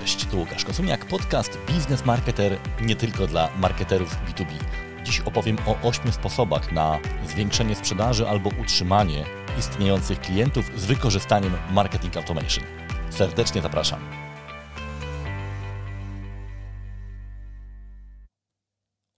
Cześć, tu Łukasz Kosumiak, podcast Biznes Marketer nie tylko dla marketerów B2B. Dziś opowiem o ośmiu sposobach na zwiększenie sprzedaży albo utrzymanie istniejących klientów z wykorzystaniem marketing automation. Serdecznie zapraszam.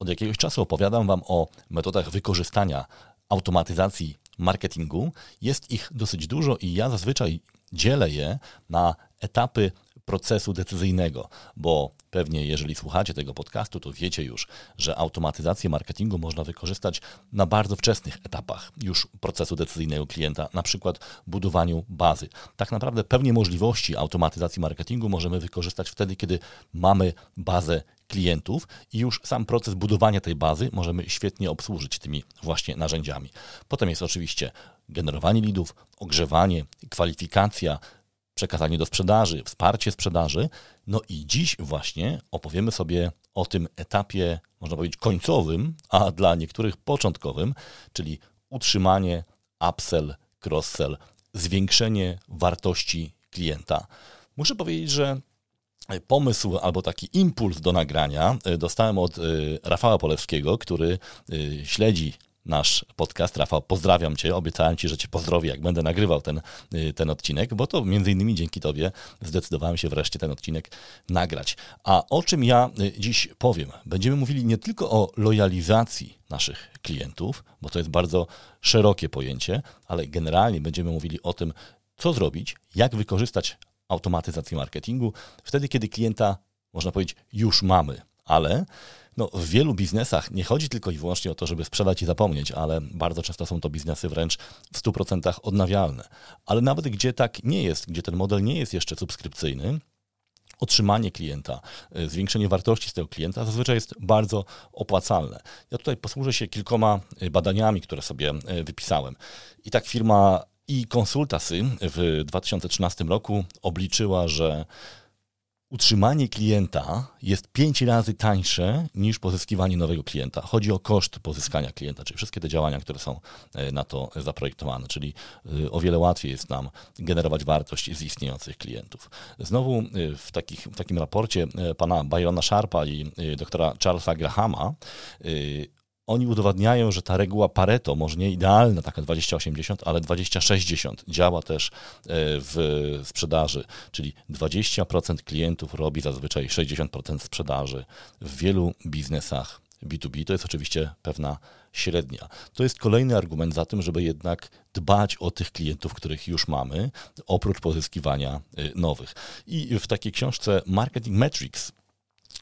Od jakiegoś czasu opowiadam Wam o metodach wykorzystania automatyzacji marketingu. Jest ich dosyć dużo i ja zazwyczaj dzielę je na etapy procesu decyzyjnego, bo pewnie jeżeli słuchacie tego podcastu, to wiecie już, że automatyzację marketingu można wykorzystać na bardzo wczesnych etapach już procesu decyzyjnego klienta, na przykład budowaniu bazy. Tak naprawdę pewnie możliwości automatyzacji marketingu możemy wykorzystać wtedy, kiedy mamy bazę klientów i już sam proces budowania tej bazy możemy świetnie obsłużyć tymi właśnie narzędziami. Potem jest oczywiście generowanie lidów, ogrzewanie, kwalifikacja, przekazanie do sprzedaży, wsparcie sprzedaży. No i dziś właśnie opowiemy sobie o tym etapie, można powiedzieć, końcowym, a dla niektórych początkowym, czyli utrzymanie, upsell, cross-sell, zwiększenie wartości klienta. Muszę powiedzieć, że pomysł albo taki impuls do nagrania e, dostałem od e, Rafała Polewskiego, który e, śledzi nasz podcast. Rafał, pozdrawiam Cię. Obiecałem Ci, że Cię pozdrowię, jak będę nagrywał ten, y, ten odcinek, bo to między innymi dzięki Tobie zdecydowałem się wreszcie ten odcinek nagrać. A o czym ja y, dziś powiem? Będziemy mówili nie tylko o lojalizacji naszych klientów, bo to jest bardzo szerokie pojęcie, ale generalnie będziemy mówili o tym, co zrobić, jak wykorzystać automatyzację marketingu wtedy, kiedy klienta, można powiedzieć, już mamy, ale no, w wielu biznesach nie chodzi tylko i wyłącznie o to, żeby sprzedać i zapomnieć, ale bardzo często są to biznesy wręcz w 100% odnawialne. Ale nawet gdzie tak nie jest, gdzie ten model nie jest jeszcze subskrypcyjny, otrzymanie klienta, y, zwiększenie wartości z tego klienta zazwyczaj jest bardzo opłacalne. Ja tutaj posłużę się kilkoma y, badaniami, które sobie y, wypisałem. I tak firma e-Consultasy w 2013 roku obliczyła, że utrzymanie klienta jest pięć razy tańsze niż pozyskiwanie nowego klienta. Chodzi o koszt pozyskania klienta, czyli wszystkie te działania, które są e, na to zaprojektowane, czyli e, o wiele łatwiej jest nam generować wartość z istniejących klientów. Znowu e, w, takich, w takim raporcie pana Byrona Sharpa i doktora Charlesa Grahama oni udowadniają, że ta reguła Pareto, może nie idealna, taka 20-80, ale 20-60 działa też e, w sprzedaży, czyli 20% klientów robi zazwyczaj 60% sprzedaży w wielu biznesach B2B. To jest oczywiście pewna średnia. To jest kolejny argument za tym, żeby jednak dbać o tych klientów, których już mamy, oprócz pozyskiwania e, nowych. I w takiej książce Marketing Metrics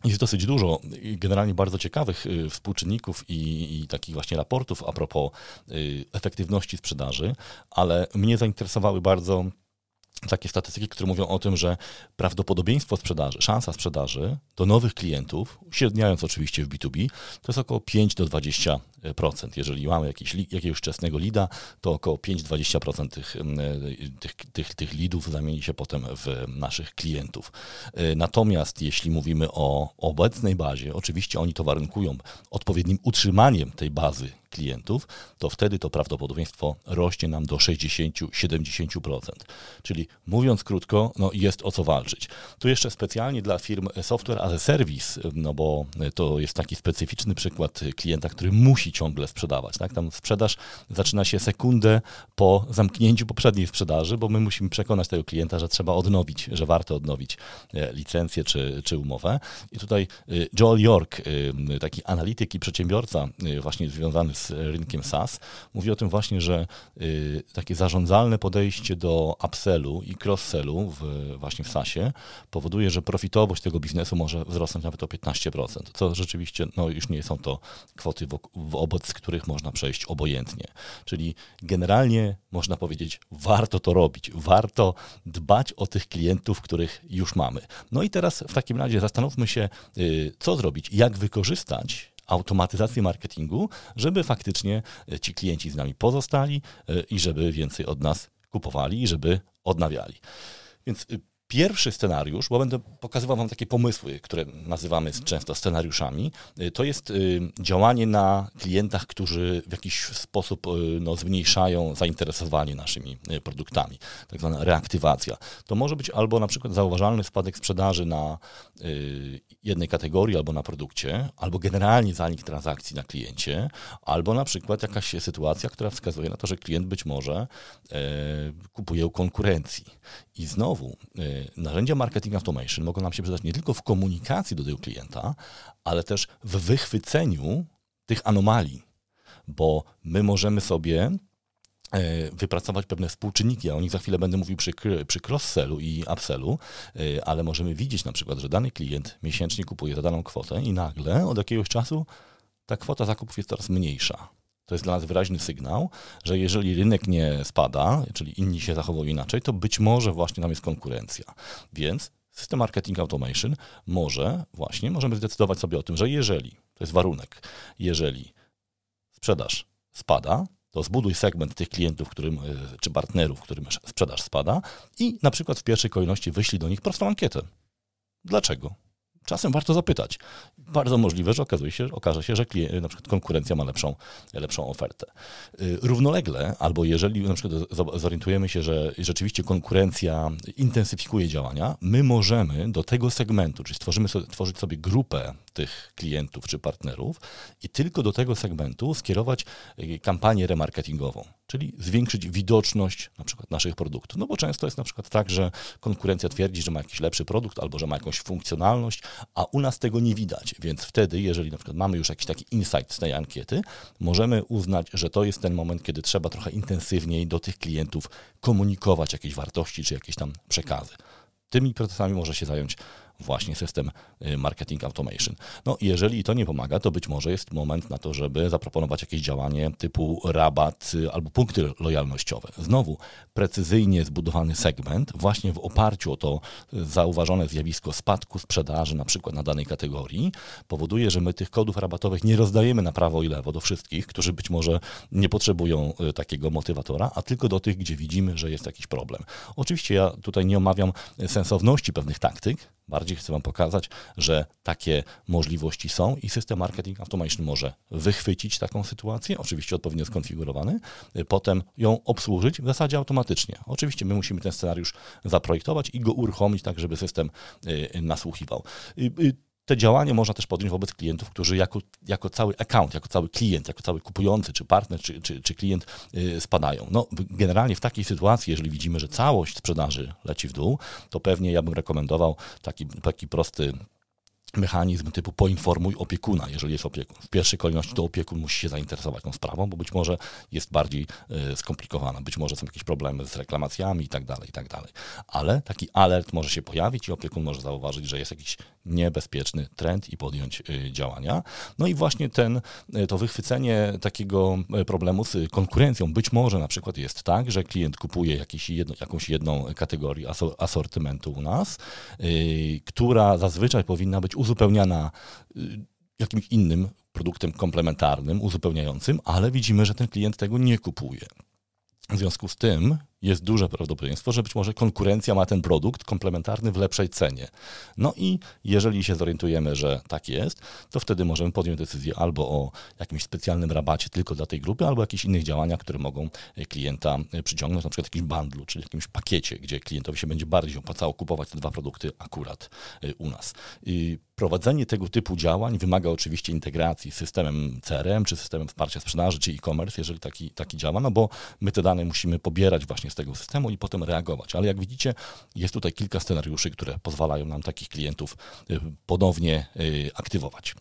jest dosyć dużo generalnie bardzo ciekawych y, współczynników i, i, takich właśnie raportów a propos y, efektywności sprzedaży, ale mnie zainteresowały bardzo takie statystyki, które mówią o tym, że prawdopodobieństwo sprzedaży, szansa sprzedaży do nowych klientów, średniając oczywiście w B2B, to jest około 5 do 20%. Jeżeli mamy jakiś, jakiegoś wczesnego lida, to około 5-20% tych, tych, tych, tych lidów zamieni się potem w naszych klientów. E, natomiast jeśli mówimy o obecnej bazie, oczywiście oni to warunkują odpowiednim utrzymaniem tej bazy klientów, to wtedy to prawdopodobieństwo rośnie nam do 60-70%. Czyli mówiąc krótko, no jest o co walczyć. Tu jeszcze specjalnie dla firm software as a service, no bo to jest taki specyficzny przykład klienta, który musi ciągle sprzedawać. Tak? Tam sprzedaż zaczyna się sekundę po zamknięciu poprzedniej sprzedaży, bo my musimy przekonać tego klienta, że trzeba odnowić, że warto odnowić e, licencję czy, czy umowę. I tutaj e, Joel York, e, taki analityk i przedsiębiorca właśnie związany z rynkiem SaaS, mówi o tym właśnie, że y, takie zarządzalne podejście do upsellu i cross-sellu w, właśnie w SaaSie powoduje, że profitowość tego biznesu może wzrosnąć nawet o 15%, co rzeczywiście no, już nie są to kwoty, wobec których można przejść obojętnie. Czyli generalnie można powiedzieć, warto to robić, warto dbać o tych klientów, których już mamy. No i teraz w takim razie zastanówmy się, y, co zrobić, jak wykorzystać automatyzację marketingu, żeby faktycznie e, ci klienci z nami pozostali e, i żeby więcej od nas kupowali i żeby odnawiali. Więc y, Pierwszy scenariusz, bo będę pokazywał Wam takie pomysły, które nazywamy często scenariuszami, y, to jest y, działanie na klientach, którzy w jakiś sposób y, no, zmniejszają zainteresowanie naszymi produktami, tak zwana reaktywacja. To może być albo na przykład zauważalny spadek sprzedaży na jednej kategorii albo na produkcie, albo generalnie zanik transakcji na kliencie, albo na przykład jakaś sytuacja, która wskazuje na to, że klient być może kupuje u konkurencji. I znowu narzędzia marketing automation mogą nam się przydać nie tylko w komunikacji do tego klienta, ale też w wychwyceniu tych anomalii, bo my możemy sobie e, wypracować pewne współczynniki, ja o nich za chwilę będę mówił przy, przy cross-sellu i upsellu, e, ale możemy widzieć na przykład, że dany klient miesięcznie kupuje za daną kwotę i nagle od jakiegoś czasu ta kwota zakupów jest coraz mniejsza. To jest dla nas wyraźny sygnał, że jeżeli rynek nie spada, czyli inni się zachowują inaczej, to być może właśnie tam jest konkurencja. Więc system marketing automation może właśnie, możemy zdecydować sobie o tym, że jeżeli, to jest warunek, jeżeli sprzedaż spada, to zbuduj segment tych klientów, którym, e, czy partnerów, którym sprzedaż spada i na przykład w pierwszej kolejności wyślij do nich prostą ankietę. Dlaczego? Czasem warto zapytać. Bardzo możliwe, że okazuje się, okaże się, że klient, na przykład konkurencja ma lepszą, lepszą ofertę. Y, równolegle, albo jeżeli na przykład zorientujemy się, że rzeczywiście konkurencja intensyfikuje działania, my możemy do tego segmentu, czyli stworzymy sobie, tworzyć sobie grupę tych klientów czy partnerów i tylko do tego segmentu skierować y, kampanię remarketingową, czyli zwiększyć widoczność na przykład naszych produktów. No bo często jest na przykład tak, że konkurencja twierdzi, że ma jakiś lepszy produkt albo że ma jakąś funkcjonalność, a u nas tego nie widać. Więc wtedy, jeżeli na przykład mamy już jakiś taki insight z tej ankiety, możemy uznać, że to jest ten moment, kiedy trzeba trochę intensywniej do tych klientów komunikować jakieś wartości czy jakieś tam przekazy. Tymi procesami może się zająć właśnie system y, marketing automation. No jeżeli to nie pomaga, to być może jest moment na to, żeby zaproponować jakieś działanie typu rabat y, albo punkty lojalnościowe. Znowu precyzyjnie zbudowany segment właśnie w oparciu o to y, zauważone zjawisko spadku sprzedaży na przykład na danej kategorii powoduje, że my tych kodów rabatowych nie rozdajemy na prawo i lewo do wszystkich, którzy być może nie potrzebują takiego motywatora, a tylko do tych, gdzie widzimy, że jest jakiś problem. Oczywiście ja tutaj nie omawiam sensowności pewnych taktyk, Bardziej chcę Wam pokazać, że takie możliwości są i system marketing automation może wychwycić taką sytuację, oczywiście odpowiednio skonfigurowany, potem ją obsłużyć w zasadzie automatycznie. Oczywiście my musimy ten scenariusz zaprojektować i go uruchomić tak, żeby system y, nasłuchiwał. Y, y, te działania można też podjąć wobec klientów, którzy jako, jako cały account, jako cały klient, jako cały kupujący, czy partner, czy, czy, czy klient yy, spadają. No, generalnie w takiej sytuacji, jeżeli widzimy, że całość sprzedaży leci w dół, to pewnie ja bym rekomendował taki, taki prosty mechanizm typu poinformuj opiekuna, jeżeli jest opiekun. W pierwszej kolejności to opiekun musi się zainteresować tą sprawą, bo być może jest bardziej y, skomplikowana, być może są jakieś problemy z reklamacjami i tak dalej, i tak dalej. Ale taki alert może się pojawić i opiekun może zauważyć, że jest jakiś niebezpieczny trend i podjąć y, działania. No i właśnie ten, y, to wychwycenie takiego problemu z konkurencją być może na przykład jest tak, że klient kupuje jakieś jedno, jakąś jedną kategorię asortymentu u nas, która zazwyczaj powinna być uzupełniana y, jakimś innym produktem komplementarnym, uzupełniającym, ale widzimy, że ten klient tego nie kupuje. W związku z tym jest duże prawdopodobieństwo, że być może konkurencja ma ten produkt komplementarny w lepszej cenie. No i jeżeli się zorientujemy, że tak jest, to wtedy możemy podjąć decyzję albo o jakimś specjalnym rabacie tylko dla tej grupy, albo jakichś innych działaniach, które mogą klienta przyciągnąć, na przykład jakimś bundlu, czyli jakimś pakiecie, gdzie klientowi się będzie bardziej opłacało kupować te dwa produkty akurat y, u nas. I prowadzenie tego typu działań wymaga oczywiście integracji z systemem CRM, czy systemem wsparcia sprzedaży, czy e-commerce, jeżeli taki, taki działa, no bo my te dane musimy pobierać właśnie z tego systemu i potem reagować. Ale jak widzicie, jest tutaj kilka scenariuszy, które pozwalają nam takich klientów y, ponownie y, aktywować.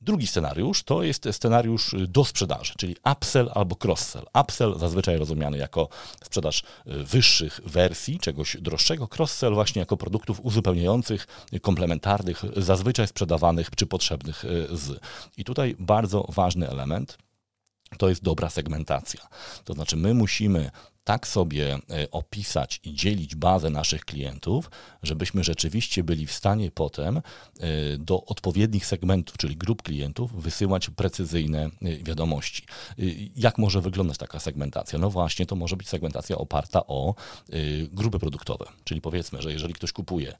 Drugi scenariusz to jest scenariusz y, do sprzedaży, czyli upsell albo cross-sell. Upsell zazwyczaj rozumiany jako sprzedaż wyższych wersji, czegoś droższego, cross-sell właśnie jako produktów uzupełniających, komplementarnych, zazwyczaj sprzedawanych czy potrzebnych z. I tutaj bardzo ważny element, to jest dobra segmentacja. To znaczy, my musimy tak sobie e, opisać i dzielić bazę naszych klientów, żebyśmy rzeczywiście byli w stanie potem e, do odpowiednich segmentów, czyli grup klientów, wysyłać precyzyjne e, wiadomości. Jak może wyglądać taka segmentacja? No właśnie, to może być segmentacja oparta o grupy produktowe. Czyli powiedzmy, że jeżeli ktoś kupuje,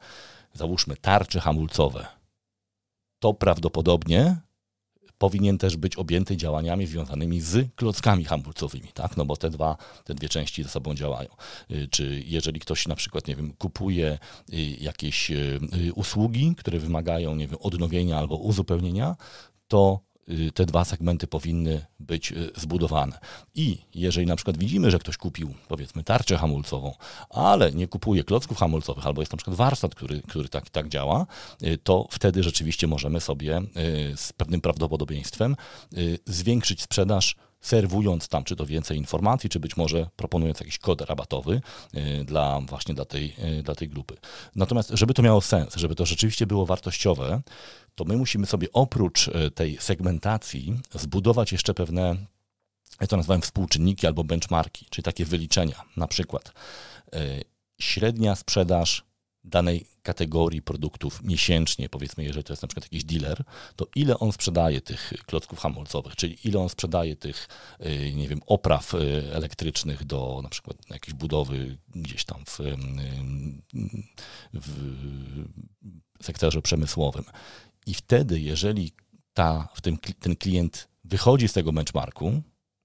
załóżmy, tarcze hamulcowe, to prawdopodobnie powinien też być objęty działaniami związanymi z klockami hamulcowymi, tak? No bo te, dwa, te dwie części ze sobą działają. Y, czy jeżeli ktoś na przykład, nie wiem, kupuje y, jakieś y, usługi, które wymagają, nie wiem, odnowienia albo uzupełnienia, to te dwa segmenty powinny być y, zbudowane. I jeżeli na przykład widzimy, że ktoś kupił, powiedzmy, tarczę hamulcową, ale nie kupuje klocków hamulcowych, albo jest na przykład warsztat, który, który tak, tak działa, y, to wtedy rzeczywiście możemy sobie z pewnym prawdopodobieństwem zwiększyć sprzedaż serwując tam czy to więcej informacji, czy być może proponując jakiś kod rabatowy dla właśnie dla tej, dla tej grupy. Natomiast, żeby to miało sens, żeby to rzeczywiście było wartościowe, to my musimy sobie oprócz e, tej segmentacji zbudować jeszcze pewne, ja to nazywam współczynniki albo benchmarki, czyli takie wyliczenia. Na przykład średnia sprzedaż danej kategorii produktów miesięcznie, powiedzmy, jeżeli to jest na przykład jakiś dealer, to ile on sprzedaje tych klocków hamulcowych, czyli ile on sprzedaje tych, e, nie wiem, opraw elektrycznych do na przykład jakiejś budowy gdzieś tam w, w sektorze przemysłowym. I wtedy, jeżeli ta, w tym, ten klient wychodzi z tego benchmarku,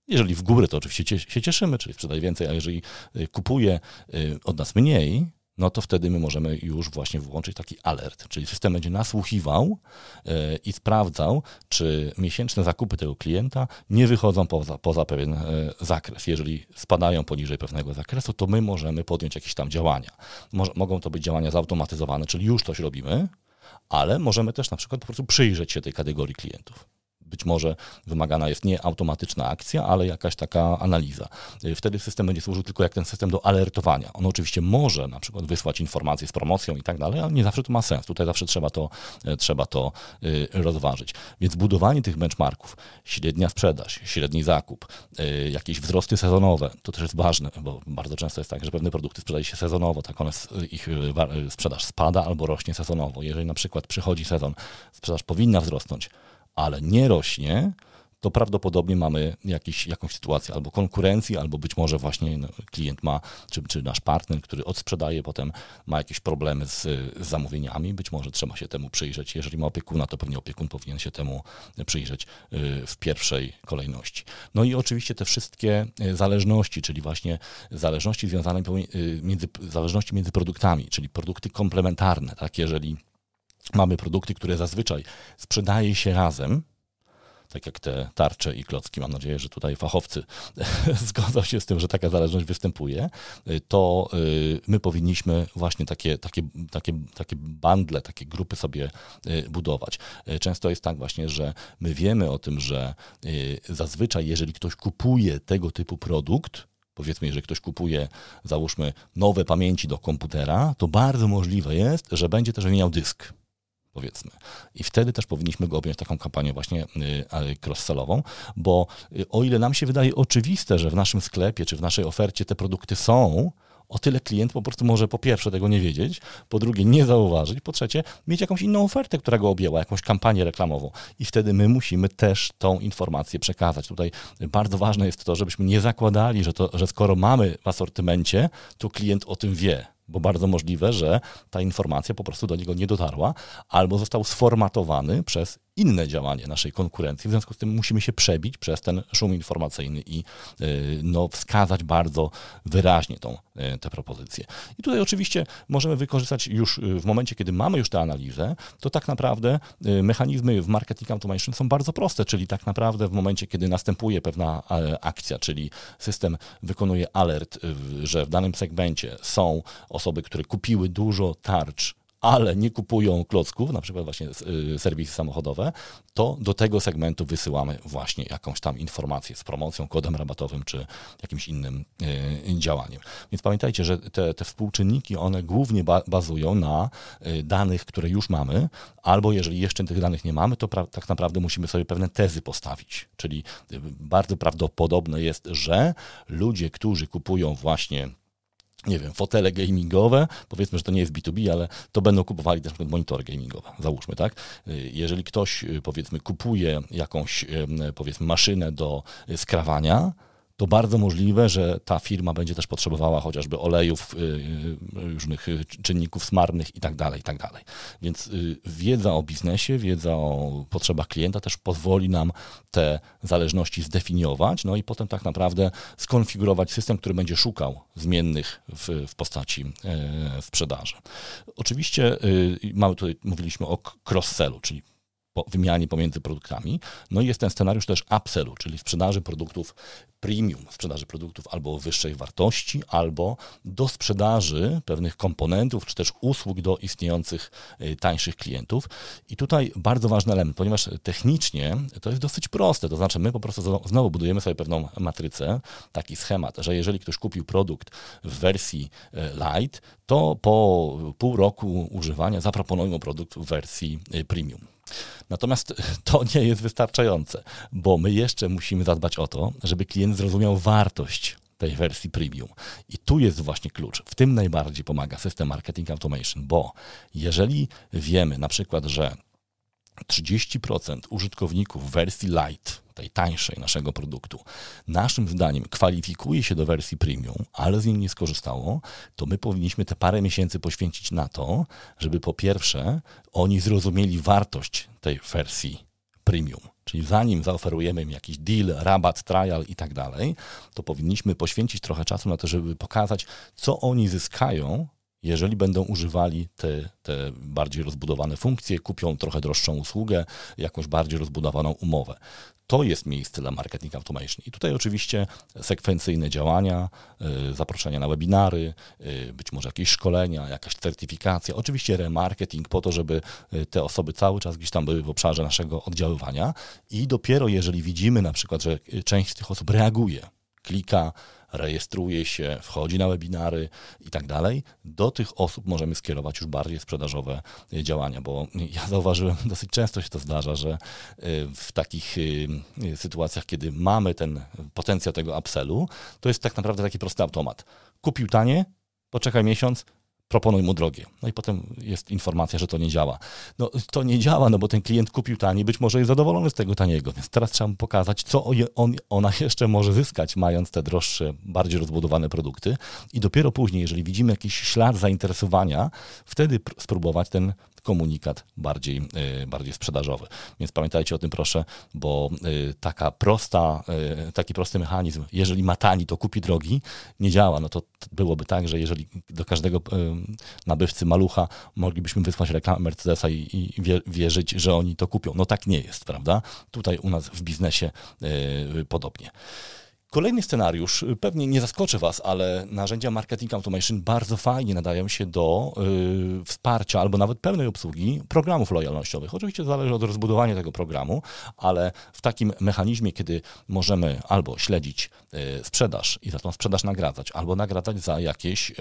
jeżeli w górę, to oczywiście się cieszymy, czyli sprzedaje więcej, a jeżeli y, kupuje y, od nas mniej, no to wtedy my możemy już właśnie włączyć taki alert, czyli system będzie nasłuchiwał y, i sprawdzał, czy miesięczne zakupy tego klienta nie wychodzą poza, poza pewien zakres. Jeżeli spadają poniżej pewnego zakresu, to my możemy podjąć jakieś tam działania. mogą to być działania zautomatyzowane, czyli już coś robimy, ale możemy też na przykład po prostu przyjrzeć się tej kategorii klientów. Być może wymagana jest nie automatyczna akcja, ale jakaś taka analiza. Y, wtedy system będzie służył tylko jak ten system do alertowania. On oczywiście może na przykład wysłać informacje z promocją i tak dalej, ale nie zawsze to ma sens. Tutaj zawsze trzeba to, y, trzeba to y, rozważyć. Więc budowanie tych benchmarków, średnia sprzedaż, średni zakup, jakieś wzrosty sezonowe, to też jest ważne, bo bardzo często jest tak, że pewne produkty sprzedaje się sezonowo, tak one, ich sprzedaż spada albo rośnie sezonowo. Jeżeli na przykład przychodzi sezon, sprzedaż powinna wzrosnąć, ale nie rośnie, to prawdopodobnie mamy jakiś, jakąś sytuację albo konkurencji, albo być może właśnie no, klient ma, czy, czy nasz partner, który odsprzedaje, potem ma jakieś problemy z, z, zamówieniami. Być może trzeba się temu przyjrzeć. Jeżeli ma opiekuna, to pewnie opiekun powinien się temu przyjrzeć y, w pierwszej kolejności. No i oczywiście te wszystkie y, zależności, czyli właśnie zależności związane y, między, zależności między produktami, czyli produkty komplementarne, tak? Jeżeli mamy produkty, które zazwyczaj sprzedaje się razem, tak jak te tarcze i klocki. Mam nadzieję, że tutaj fachowcy zgodzą się z tym, że taka zależność występuje. To y, my powinniśmy właśnie takie, takie, takie, takie bandle, takie grupy sobie y, budować. Y, często jest tak właśnie, że my wiemy o tym, że zazwyczaj, jeżeli ktoś kupuje tego typu produkt, powiedzmy, jeżeli ktoś kupuje, załóżmy, nowe pamięci do komputera, to bardzo możliwe jest, że będzie też wymieniał dysk powiedzmy. I wtedy też powinniśmy go objąć taką kampanię właśnie y, cross-sellową, bo y, o ile nam się wydaje oczywiste, że w naszym sklepie czy w naszej ofercie te produkty są, o tyle klient po prostu może po pierwsze tego nie wiedzieć, po drugie nie zauważyć, po trzecie mieć jakąś inną ofertę, która go objęła, jakąś kampanię reklamową. I wtedy my musimy też tą informację przekazać. Tutaj bardzo ważne jest to, żebyśmy nie zakładali, że, to, że skoro mamy w asortymencie, to klient o tym wie bo bardzo możliwe, że ta informacja po prostu do niego nie dotarła, albo został sformatowany przez inne działanie naszej konkurencji. W związku z tym musimy się przebić przez ten szum informacyjny i y, no, wskazać bardzo wyraźnie tą, y, tę propozycję. I tutaj oczywiście możemy wykorzystać już y, w momencie, kiedy mamy już tę analizę, to tak naprawdę mechanizmy w marketing automation są bardzo proste, czyli tak naprawdę w momencie, kiedy następuje pewna akcja, czyli system wykonuje alert, że w danym segmencie są osoby, które kupiły dużo tarcz ale nie kupują klocków, na przykład właśnie y, serwisy samochodowe, to do tego segmentu wysyłamy właśnie jakąś tam informację z promocją, kodem rabatowym czy jakimś innym y, działaniem. Więc pamiętajcie, że te, te współczynniki, one głównie ba bazują na y, danych, które już mamy, albo jeżeli jeszcze tych danych nie mamy, to tak naprawdę musimy sobie pewne tezy postawić. Czyli bardzo prawdopodobne jest, że ludzie, którzy kupują właśnie nie wiem, fotele gamingowe, powiedzmy, że to nie jest B2B, ale to będą kupowali też monitory gamingowe, załóżmy, tak? Jeżeli ktoś, powiedzmy, kupuje jakąś, powiedzmy, maszynę do skrawania, to bardzo możliwe, że ta firma będzie też potrzebowała chociażby olejów, y, y, różnych y, czynników smarnych i tak dalej, i tak. Więc wiedza o biznesie, wiedza o potrzebach klienta też pozwoli nam te zależności zdefiniować, no i potem tak naprawdę skonfigurować system, który będzie szukał zmiennych w, w postaci e, sprzedaży. Oczywiście mamy tutaj, mówiliśmy o cross-sellu, czyli wymianie pomiędzy produktami. No i jest ten scenariusz też upsellu, czyli sprzedaży produktów premium, sprzedaży produktów albo wyższej wartości, albo do sprzedaży pewnych komponentów, czy też usług do istniejących y, tańszych klientów. I tutaj bardzo ważny element, ponieważ technicznie to jest dosyć proste, to znaczy my po prostu znowu budujemy sobie pewną matrycę, taki schemat, że jeżeli ktoś kupił produkt w wersji y, light, to po pół roku używania zaproponujmy produkt w wersji y, premium. Natomiast to nie jest wystarczające, bo my jeszcze musimy zadbać o to, żeby klient zrozumiał wartość tej wersji premium. I tu jest właśnie klucz. W tym najbardziej pomaga system marketing automation, bo jeżeli wiemy na przykład, że 30% użytkowników wersji light, tej tańszej naszego produktu, naszym zdaniem kwalifikuje się do wersji premium, ale z niej nie skorzystało, to my powinniśmy te parę miesięcy poświęcić na to, żeby po pierwsze oni zrozumieli wartość tej wersji premium. Czyli zanim zaoferujemy im jakiś deal, rabat, trial i tak dalej, to powinniśmy poświęcić trochę czasu na to, żeby pokazać, co oni zyskają jeżeli będą używali te, te bardziej rozbudowane funkcje, kupią trochę droższą usługę, jakąś bardziej rozbudowaną umowę. To jest miejsce dla marketing automation. I tutaj oczywiście sekwencyjne działania, y, zaproszenia na webinary, y, być może jakieś szkolenia, jakaś certyfikacja, oczywiście remarketing po to, żeby y, te osoby cały czas gdzieś tam były w obszarze naszego oddziaływania i dopiero jeżeli widzimy na przykład, że część z tych osób reaguje, klika, rejestruje się, wchodzi na webinary i tak dalej, do tych osób możemy skierować już bardziej sprzedażowe y, działania, bo ja zauważyłem, dosyć często się to zdarza, że y, w takich y, sytuacjach, kiedy mamy ten potencjał tego upsellu, to jest tak naprawdę taki prosty automat. Kupił tanie, poczekaj miesiąc, proponuj mu drogie. No i potem jest informacja, że to nie działa. No to nie działa, no bo ten klient kupił taniej, być może jest zadowolony z tego taniego, więc teraz trzeba mu pokazać, co on, ona jeszcze może zyskać, mając te droższe, bardziej rozbudowane produkty i dopiero później, jeżeli widzimy jakiś ślad zainteresowania, wtedy spróbować ten komunikat bardziej, e, bardziej sprzedażowy. Więc pamiętajcie o tym proszę, bo e, taka prosta, e, taki prosty mechanizm, jeżeli ma tani, to kupi drogi, nie działa. No to byłoby tak, że jeżeli do każdego nabywcy malucha moglibyśmy wysłać reklamę Mercedesa i, i wierzyć, że oni to kupią. No tak nie jest, prawda? Tutaj u nas w biznesie podobnie. Kolejny scenariusz, y, pewnie nie zaskoczy Was, ale narzędzia marketing automation bardzo fajnie nadają się do y, wsparcia albo nawet pełnej obsługi programów lojalnościowych. Oczywiście zależy od rozbudowania tego programu, ale w takim mechanizmie, kiedy możemy albo śledzić y, sprzedaż i za tą sprzedaż nagradzać, albo nagradzać za jakieś E,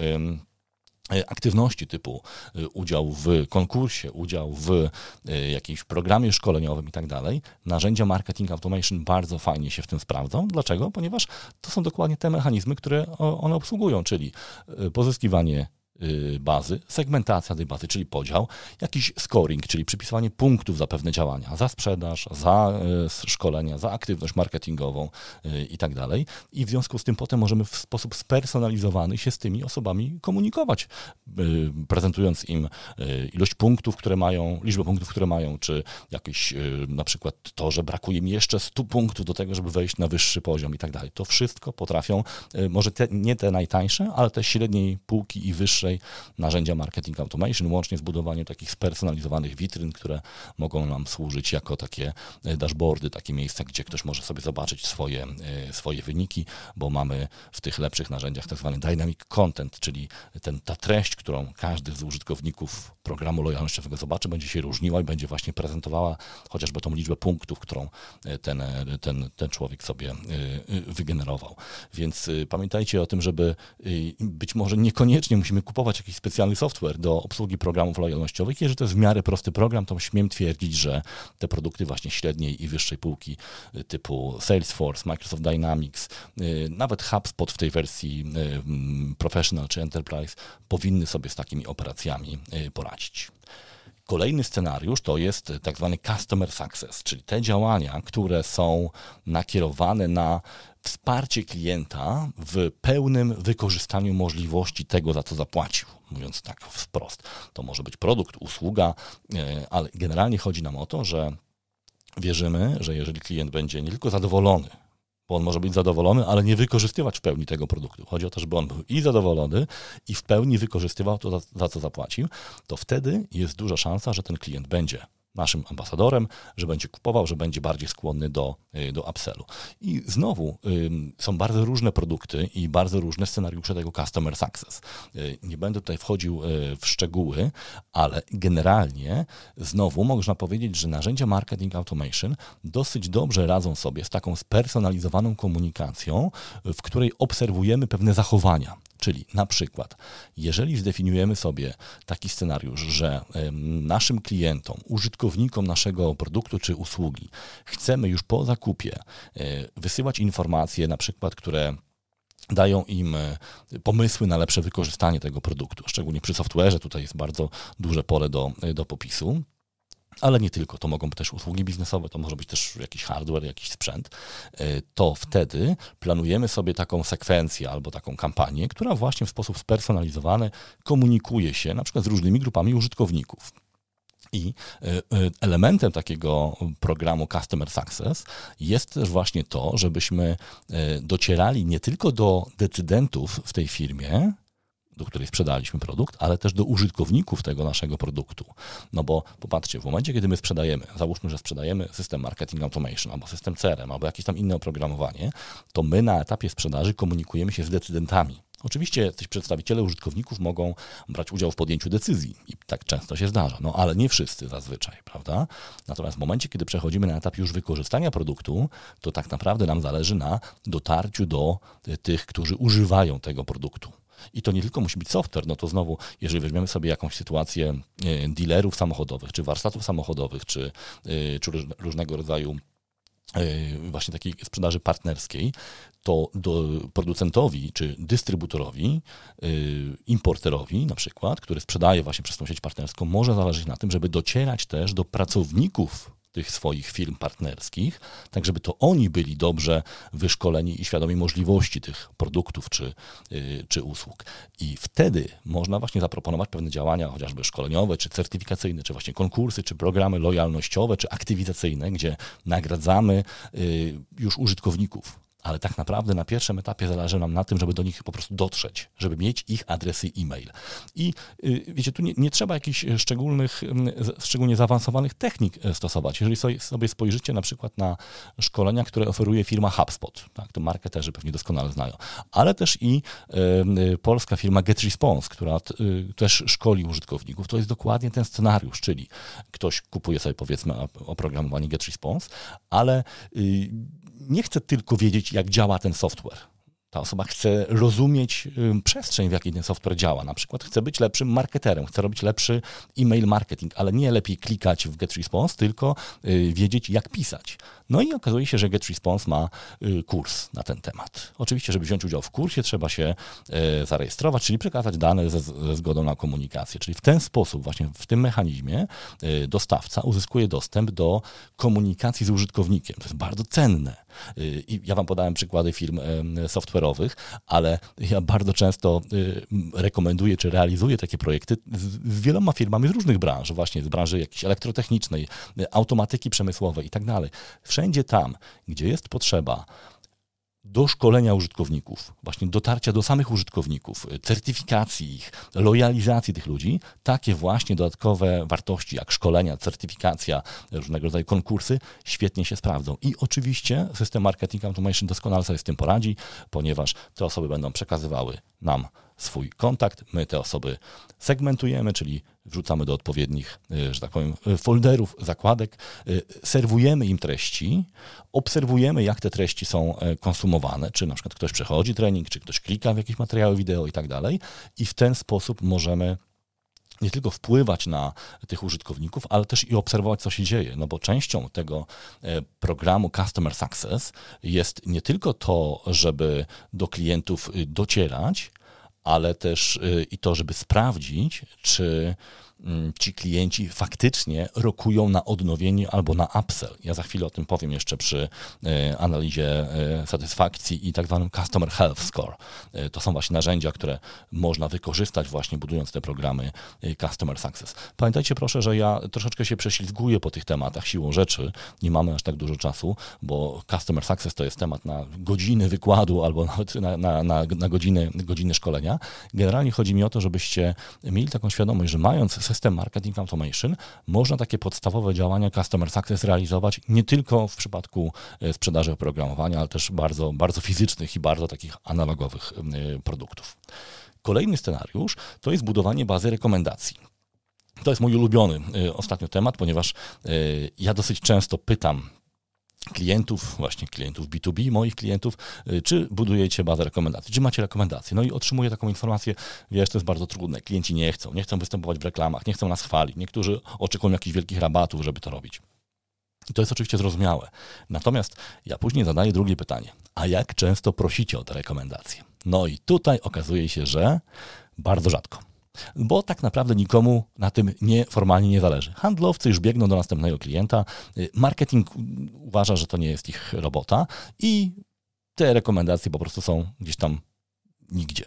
aktywności typu e, udział w konkursie, udział w e, jakimś programie szkoleniowym i tak dalej, narzędzia marketing automation bardzo fajnie się w tym sprawdzą. Dlaczego? Ponieważ to są dokładnie te mechanizmy, które one obsługują, czyli pozyskiwanie bazy, segmentacja tej bazy, czyli podział, jakiś scoring, czyli przypisywanie punktów za pewne działania, za sprzedaż, za y, szkolenia, za aktywność marketingową y, i tak dalej. I w związku z tym potem możemy w sposób spersonalizowany się z tymi osobami komunikować, prezentując im ilość punktów, które mają, liczbę punktów, które mają, czy jakieś na przykład to, że brakuje mi jeszcze 100 punktów do tego, żeby wejść na wyższy poziom i tak dalej. To wszystko potrafią, może te, nie te najtańsze, ale te średniej półki i wyższe najczęstszej narzędzia marketing automation, łącznie z budowaniem takich spersonalizowanych witryn, które mogą nam służyć jako takie dashboardy, takie miejsca, gdzie ktoś może sobie zobaczyć swoje, swoje wyniki, bo mamy w tych lepszych narzędziach tak zwany dynamic content, czyli ten, ta treść, którą każdy z użytkowników programu lojalnościowego zobaczy, będzie się różniła i będzie właśnie prezentowała chociażby tą liczbę punktów, którą e, ten, e, ten, ten człowiek sobie e, wygenerował. Więc pamiętajcie o tym, żeby być może niekoniecznie musimy kupować jakiś specjalny software do obsługi programów lojalnościowych. Jeżeli to jest w miarę prosty program, to śmiem twierdzić, że te produkty właśnie średniej i wyższej półki typu Salesforce, Microsoft Dynamics, nawet HubSpot w tej wersji Professional czy Enterprise powinny sobie z takimi operacjami poradzić. Kolejny scenariusz to jest tak zwany customer success, czyli te działania, które są nakierowane na wsparcie klienta w pełnym wykorzystaniu możliwości tego, za co zapłacił. Mówiąc tak wprost, to może być produkt, usługa, e, ale generalnie chodzi nam o to, że wierzymy, że jeżeli klient będzie nie tylko zadowolony bo on może być zadowolony, ale nie wykorzystywać w pełni tego produktu. Chodzi o to, żeby on był i zadowolony, i w pełni wykorzystywał to, za, za co zapłacił, to wtedy jest duża szansa, że ten klient będzie naszym ambasadorem, że będzie kupował, że będzie bardziej skłonny do, y, do upsellu. I znowu y, są bardzo różne produkty i bardzo różne scenariusze tego customer success. Y, nie będę tutaj wchodził w szczegóły, ale generalnie znowu można powiedzieć, że narzędzia marketing automation dosyć dobrze radzą sobie z taką spersonalizowaną komunikacją, w której obserwujemy pewne zachowania. Czyli na przykład, jeżeli zdefiniujemy sobie taki scenariusz, że naszym klientom, użytkownikom naszego produktu czy usługi chcemy już po zakupie e, wysyłać informacje, na przykład, które dają im e, pomysły na lepsze wykorzystanie tego produktu. Szczególnie przy software'ze tutaj jest bardzo duże pole do, do popisu. Ale nie tylko, to mogą być też usługi biznesowe, to może być też jakiś hardware, jakiś sprzęt. E, to wtedy planujemy sobie taką sekwencję albo taką kampanię, która właśnie w sposób spersonalizowany komunikuje się na przykład z różnymi grupami użytkowników. I e, e, elementem takiego programu Customer Success jest też właśnie to, żebyśmy docierali nie tylko do decydentów w tej firmie, do której sprzedaliśmy produkt, ale też do użytkowników tego naszego produktu. No bo popatrzcie, w momencie, kiedy my sprzedajemy, załóżmy, że sprzedajemy system marketing automation, albo system CRM, albo jakieś tam inne oprogramowanie, to my na etapie sprzedaży komunikujemy się z decydentami. Oczywiście coś przedstawiciele użytkowników mogą brać udział w podjęciu decyzji i tak często się zdarza, no ale nie wszyscy zazwyczaj, prawda? Natomiast w momencie, kiedy przechodzimy na etap już wykorzystania produktu, to tak naprawdę nam zależy na dotarciu do tych, którzy używają tego produktu. I to nie tylko musi być software, no to znowu, jeżeli weźmiemy sobie jakąś sytuację e, dealerów samochodowych, czy warsztatów samochodowych, czy, e, czy różnego rodzaju e, właśnie takiej sprzedaży partnerskiej, to do producentowi czy dystrybutorowi, importerowi na przykład, który sprzedaje właśnie przez tą sieć partnerską, może zależeć na tym, żeby docierać też do pracowników tych swoich firm partnerskich, tak żeby to oni byli dobrze wyszkoleni i świadomi możliwości tych produktów czy, yy, czy usług. I wtedy można właśnie zaproponować pewne działania, chociażby szkoleniowe, czy certyfikacyjne, czy właśnie konkursy, czy programy lojalnościowe, czy aktywizacyjne, gdzie nagradzamy yy, już użytkowników ale tak naprawdę na pierwszym etapie zależy nam na tym, żeby do nich po prostu dotrzeć, żeby mieć ich adresy e-mail. I y, wiecie, tu nie, nie trzeba jakichś szczególnych, mm, szczególnie zaawansowanych technik e, stosować. Jeżeli sobie spojrzycie na przykład na szkolenia, które oferuje firma HubSpot, tak, to marketerzy pewnie doskonale znają, ale też i y, polska firma GetResponse, która y, też szkoli użytkowników, to jest dokładnie ten scenariusz, czyli ktoś kupuje sobie powiedzmy oprogramowanie GetResponse, ale nie chce tylko wiedzieć, jak działa ten software. Ta osoba chce rozumieć przestrzeń, w jakiej ten software działa. Na przykład chce być lepszym marketerem, chce robić lepszy e-mail marketing, ale nie lepiej klikać w GetResponse, tylko y, wiedzieć, jak pisać. No i okazuje się, że GetResponse ma y, kurs na ten temat. Oczywiście, żeby wziąć udział w kursie, trzeba się y, zarejestrować, czyli przekazać dane ze, zgodą na komunikację. Czyli w ten sposób, właśnie w tym mechanizmie, dostawca uzyskuje dostęp do komunikacji z użytkownikiem. To jest bardzo cenne. I ja Wam podałem przykłady firm software'owych, ale ja bardzo często rekomenduję czy realizuję takie projekty z wieloma firmami z różnych branż, właśnie z branży jakiejś elektrotechnicznej, automatyki przemysłowej i tak dalej. Wszędzie tam, gdzie jest potrzeba do szkolenia użytkowników, właśnie dotarcia do samych użytkowników, certyfikacji ich, lojalizacji tych ludzi, takie właśnie dodatkowe wartości jak szkolenia, certyfikacja, różnego rodzaju konkursy świetnie się sprawdzą. I oczywiście system Marketing Automation doskonale sobie z tym poradzi, ponieważ te osoby będą przekazywały nam swój kontakt, my te osoby segmentujemy, czyli wrzucamy do odpowiednich, y, że tak powiem, y, folderów, zakładek, y, serwujemy im treści, obserwujemy, jak te treści są e, konsumowane, czy na przykład ktoś przechodzi trening, czy ktoś klika w jakieś materiały wideo i tak dalej, i w ten sposób możemy nie tylko wpływać na tych użytkowników, ale też i obserwować, co się dzieje. No bo częścią tego e, programu Customer Success jest nie tylko to, żeby do klientów docierać, ale też i to, żeby sprawdzić, czy ci klienci faktycznie rokują na odnowienie albo na upsell. Ja za chwilę o tym powiem jeszcze przy e, analizie e, satysfakcji i tak zwanym Customer Health Score. E, to są właśnie narzędzia, które można wykorzystać właśnie budując te programy Customer Success. Pamiętajcie proszę, że ja troszeczkę się prześlizguję po tych tematach siłą rzeczy. Nie mamy aż tak dużo czasu, bo Customer Success to jest temat na godziny wykładu albo nawet na, na, na, na godziny, godziny szkolenia. Generalnie chodzi mi o to, żebyście mieli taką świadomość, że mając system marketing automation można takie podstawowe działania customer success realizować nie tylko w przypadku e, sprzedaży oprogramowania, ale też bardzo, bardzo fizycznych i bardzo takich analogowych e, produktów. Kolejny scenariusz to jest budowanie bazy rekomendacji. To jest mój ulubiony e, ostatnio temat, ponieważ ja dosyć często pytam klientów, właśnie klientów B2B, moich klientów, y, czy budujecie bazę rekomendacji, czy macie rekomendacje. No i otrzymuję taką informację, wiesz, to jest bardzo trudne, klienci nie chcą, nie chcą występować w reklamach, nie chcą nas chwalić, niektórzy oczekują jakichś wielkich rabatów, żeby to robić. I to jest oczywiście zrozumiałe. Natomiast ja później zadaję drugie pytanie. A jak często prosicie o te rekomendacje? No i tutaj okazuje się, że bardzo rzadko bo tak naprawdę nikomu na tym nie, formalnie nie zależy. Handlowcy już biegną do następnego klienta, y, marketing uważa, że to nie jest ich robota i te rekomendacje po prostu są gdzieś tam nigdzie.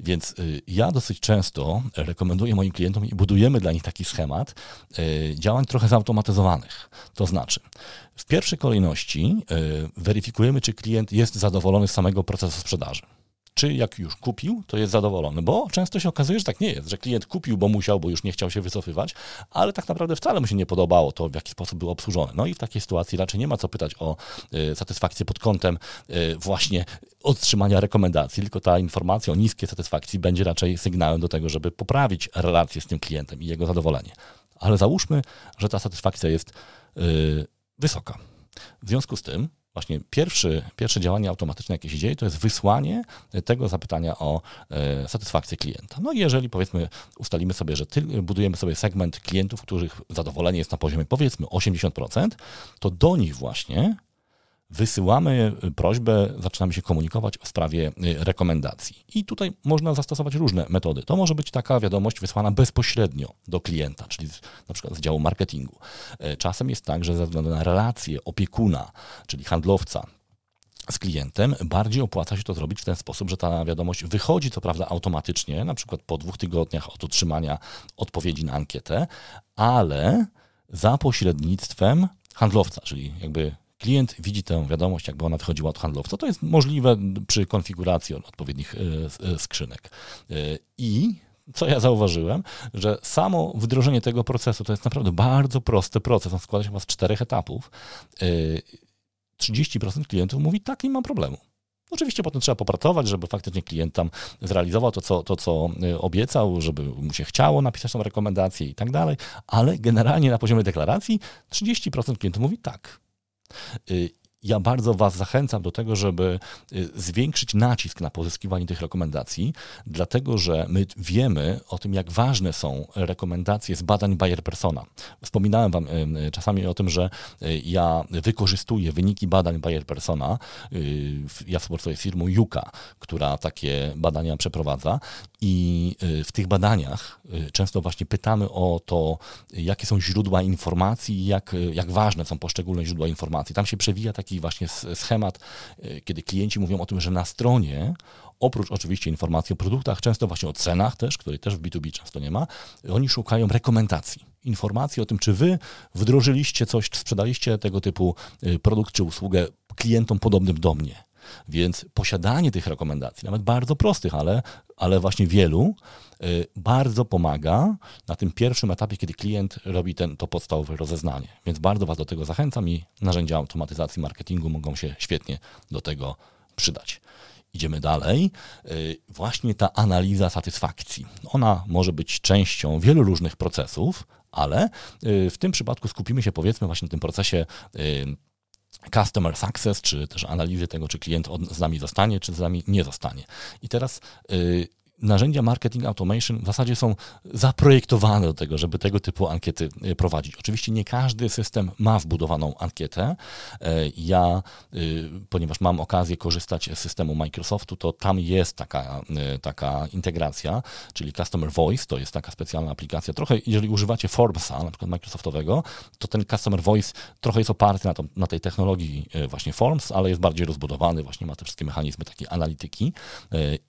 Więc y, ja dosyć często rekomenduję moim klientom i budujemy dla nich taki schemat y, działań trochę zautomatyzowanych. To znaczy, w pierwszej kolejności weryfikujemy, czy klient jest zadowolony z samego procesu sprzedaży czy jak już kupił, to jest zadowolony, bo często się okazuje, że tak nie jest, że klient kupił, bo musiał, bo już nie chciał się wycofywać, ale tak naprawdę wcale mu się nie podobało to, w jaki sposób był obsłużony. No i w takiej sytuacji raczej nie ma co pytać o y, satysfakcję pod kątem y, właśnie otrzymania rekomendacji, tylko ta informacja o niskiej satysfakcji będzie raczej sygnałem do tego, żeby poprawić relację z tym klientem i jego zadowolenie. Ale załóżmy, że ta satysfakcja jest y, wysoka. W związku z tym właśnie pierwszy, pierwsze działanie automatyczne, jakie się dzieje, to jest wysłanie tego zapytania o e, satysfakcję klienta. No i jeżeli powiedzmy ustalimy sobie, że budujemy sobie segment klientów, których zadowolenie jest na poziomie powiedzmy 80%, to do nich właśnie wysyłamy prośbę, zaczynamy się komunikować w sprawie y, rekomendacji. I tutaj można zastosować różne metody. To może być taka wiadomość wysłana bezpośrednio do klienta, czyli na przykład z działu marketingu. E, czasem jest tak, że ze względu na relację opiekuna, czyli handlowca, z klientem, bardziej opłaca się to zrobić w ten sposób, że ta wiadomość wychodzi co prawda automatycznie, na przykład po dwóch tygodniach od otrzymania odpowiedzi na ankietę, ale za pośrednictwem handlowca, czyli jakby klient widzi tę wiadomość, jakby ona wychodziła od handlowca. To jest możliwe przy konfiguracji odpowiednich e, e, skrzynek. E, I co ja zauważyłem, że samo wdrożenie tego procesu to jest naprawdę bardzo prosty proces. On składa się z czterech etapów. 30% klientów mówi, tak, nie mam problemu. Oczywiście potem trzeba popracować, żeby faktycznie klient tam zrealizował to co, to, co obiecał, żeby mu się chciało napisać tą rekomendację i tak dalej, ale generalnie na poziomie deklaracji 30% klientów mówi tak, Y, ja bardzo Was zachęcam do tego, żeby y, zwiększyć nacisk na pozyskiwanie tych rekomendacji, dlatego że my wiemy o tym, jak ważne są rekomendacje z badań Bayer Persona. Wspominałem Wam y, czasami o tym, że ja wykorzystuję wyniki badań Bayer Persona. Ja współpracuję z firmą Yuka, która takie badania przeprowadza i w tych badaniach często właśnie pytamy o to, jakie są źródła informacji, jak, jak ważne są poszczególne źródła informacji. Tam się przewija taki taki właśnie schemat, e, kiedy klienci mówią o tym, że na stronie oprócz oczywiście informacji o produktach, często właśnie o cenach też, której też w B2B często nie ma, oni szukają rekomendacji. Informacji o tym, czy wy wdrożyliście coś, sprzedaliście tego typu e, produkt czy usługę klientom podobnym do mnie. Więc posiadanie tych rekomendacji, nawet bardzo prostych, ale, ale właśnie wielu, y, bardzo pomaga na tym pierwszym etapie, kiedy klient robi ten, to podstawowe rozeznanie. Więc bardzo Was do tego zachęcam i narzędzia automatyzacji marketingu mogą się świetnie do tego przydać. Idziemy dalej. Y, właśnie ta analiza satysfakcji. Ona może być częścią wielu różnych procesów, ale y, w tym przypadku skupimy się powiedzmy właśnie na tym procesie customer success, czy też analizy tego, czy klient z nami zostanie, czy z nami nie zostanie. I teraz y, narzędzia marketing automation w zasadzie są zaprojektowane do tego, żeby tego typu ankiety y, prowadzić. Oczywiście nie każdy system ma wbudowaną ankietę. E, ja, y, ponieważ mam okazję korzystać z systemu Microsoftu, to tam jest taka, y, taka integracja, czyli Customer Voice, to jest taka specjalna aplikacja. Trochę, jeżeli używacie Formsa, na przykład Microsoftowego, to ten Customer Voice trochę jest oparty na, to, na tej technologii właśnie Forms, ale jest bardziej rozbudowany, właśnie ma te wszystkie mechanizmy takiej analityki